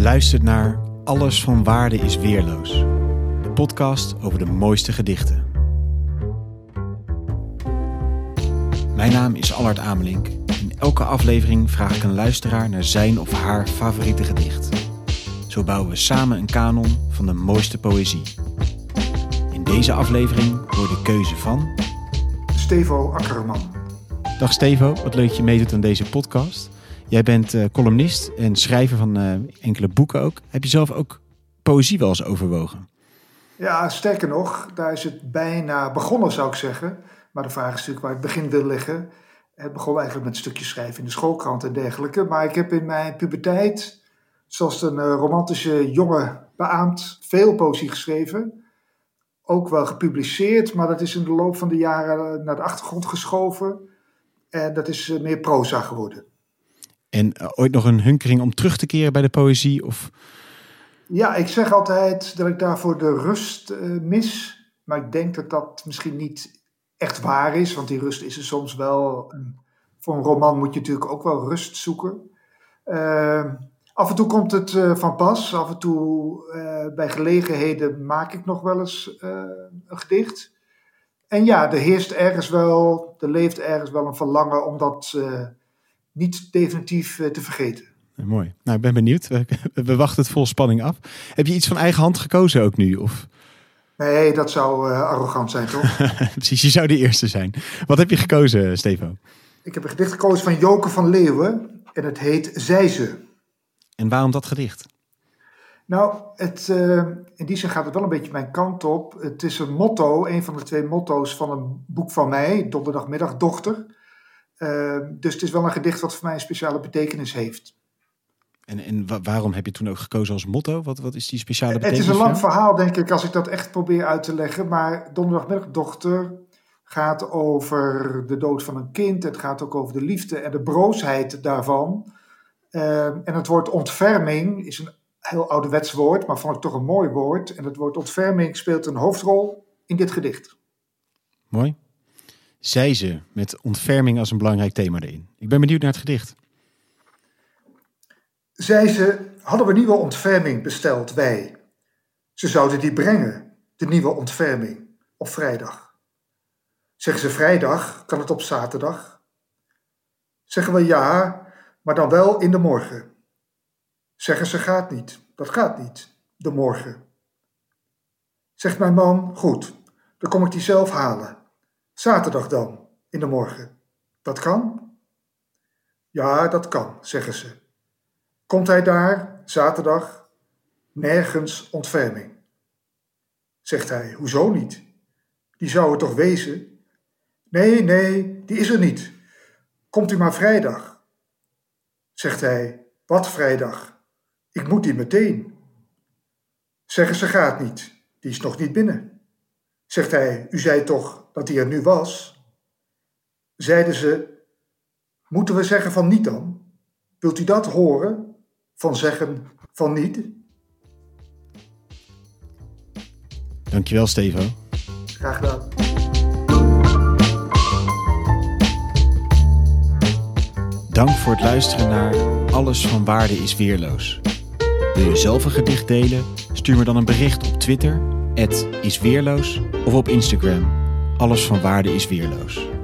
Je luistert naar Alles van Waarde is Weerloos. De podcast over de mooiste gedichten. Mijn naam is Allard Amelink. In elke aflevering vraag ik een luisteraar naar zijn of haar favoriete gedicht. Zo bouwen we samen een kanon van de mooiste poëzie. In deze aflevering hoor de keuze van... Stevo Akkerman. Dag Stevo, wat leuk dat je meedoet aan deze podcast. Jij bent uh, columnist en schrijver van uh, enkele boeken ook. Heb je zelf ook poëzie wel eens overwogen? Ja, sterker nog, daar is het bijna begonnen zou ik zeggen. Maar de vraag is natuurlijk waar het begin wil liggen. Het begon eigenlijk met stukjes schrijven in de schoolkrant en dergelijke. Maar ik heb in mijn puberteit, zoals een uh, romantische jonge beaamd, veel poëzie geschreven. Ook wel gepubliceerd, maar dat is in de loop van de jaren naar de achtergrond geschoven. En dat is meer proza geworden. En uh, ooit nog een hunkering om terug te keren bij de poëzie? Of... Ja, ik zeg altijd dat ik daarvoor de rust uh, mis. Maar ik denk dat dat misschien niet echt waar is. Want die rust is er soms wel. Voor een roman moet je natuurlijk ook wel rust zoeken. Uh, af en toe komt het van pas. Af en toe bij gelegenheden maak ik nog wel eens een gedicht. En ja, er heerst ergens wel, er leeft ergens wel een verlangen om dat niet definitief uh, te vergeten. Mooi. Nou, ik ben benieuwd. We, wachten het vol spanning af. Heb je iets van eigen hand gekozen ook nu? Of? Nee, dat zou uh, arrogant zijn, toch? Precies, je zou de eerste zijn. Wat heb je gekozen, Stevo? Ik heb een gedicht gekozen van Joke van Leeuwen. En het heet Zijze. En waarom dat gedicht? Nou, het, uh, in die zin gaat het wel een beetje mijn kant op. Het is een motto, een van de twee motto's van een boek van mij, Donderdagmiddag Dochter. Uh, dus het is wel een gedicht wat voor mij een speciale betekenis heeft. En, en waarom heb je toen ook gekozen als motto? Wat, wat is die speciale betekenis? Het is een lang verhaal, denk ik, als ik dat echt probeer uit te leggen. Maar Donderdagmiddagdochter gaat over de dood van een kind. Het gaat ook over de liefde en de broosheid daarvan. Uh, en het woord ontferming is een heel ouderwets woord, maar vond ik toch een mooi woord. En het woord ontferming speelt een hoofdrol in dit gedicht. Mooi zei ze met ontferming als een belangrijk thema erin. Ik ben benieuwd naar het gedicht. Zei ze, hadden we nieuwe ontferming besteld, wij. Ze zouden die brengen, de nieuwe ontferming, op vrijdag. Zeggen ze vrijdag, kan het op zaterdag? Zeggen we ja, maar dan wel in de morgen. Zeggen ze gaat niet, dat gaat niet, de morgen. Zegt mijn man, goed, dan kom ik die zelf halen. Zaterdag dan, in de morgen. Dat kan? Ja, dat kan, zeggen ze. Komt hij daar, zaterdag? Nergens ontferming. Zegt hij, hoezo niet? Die zou er toch wezen? Nee, nee, die is er niet. Komt u maar vrijdag. Zegt hij, wat vrijdag? Ik moet die meteen. Zeggen ze gaat niet, die is nog niet binnen. Zegt hij, u zei toch dat hij er nu was, zeiden ze: Moeten we zeggen van niet dan? Wilt u dat horen? Van zeggen van niet? Dankjewel, Stevo. Graag gedaan. Dank voor het luisteren naar Alles van Waarde is Weerloos. Wil je zelf een gedicht delen? Stuur me dan een bericht op Twitter, isweerloos, of op Instagram, alles van waarde is weerloos.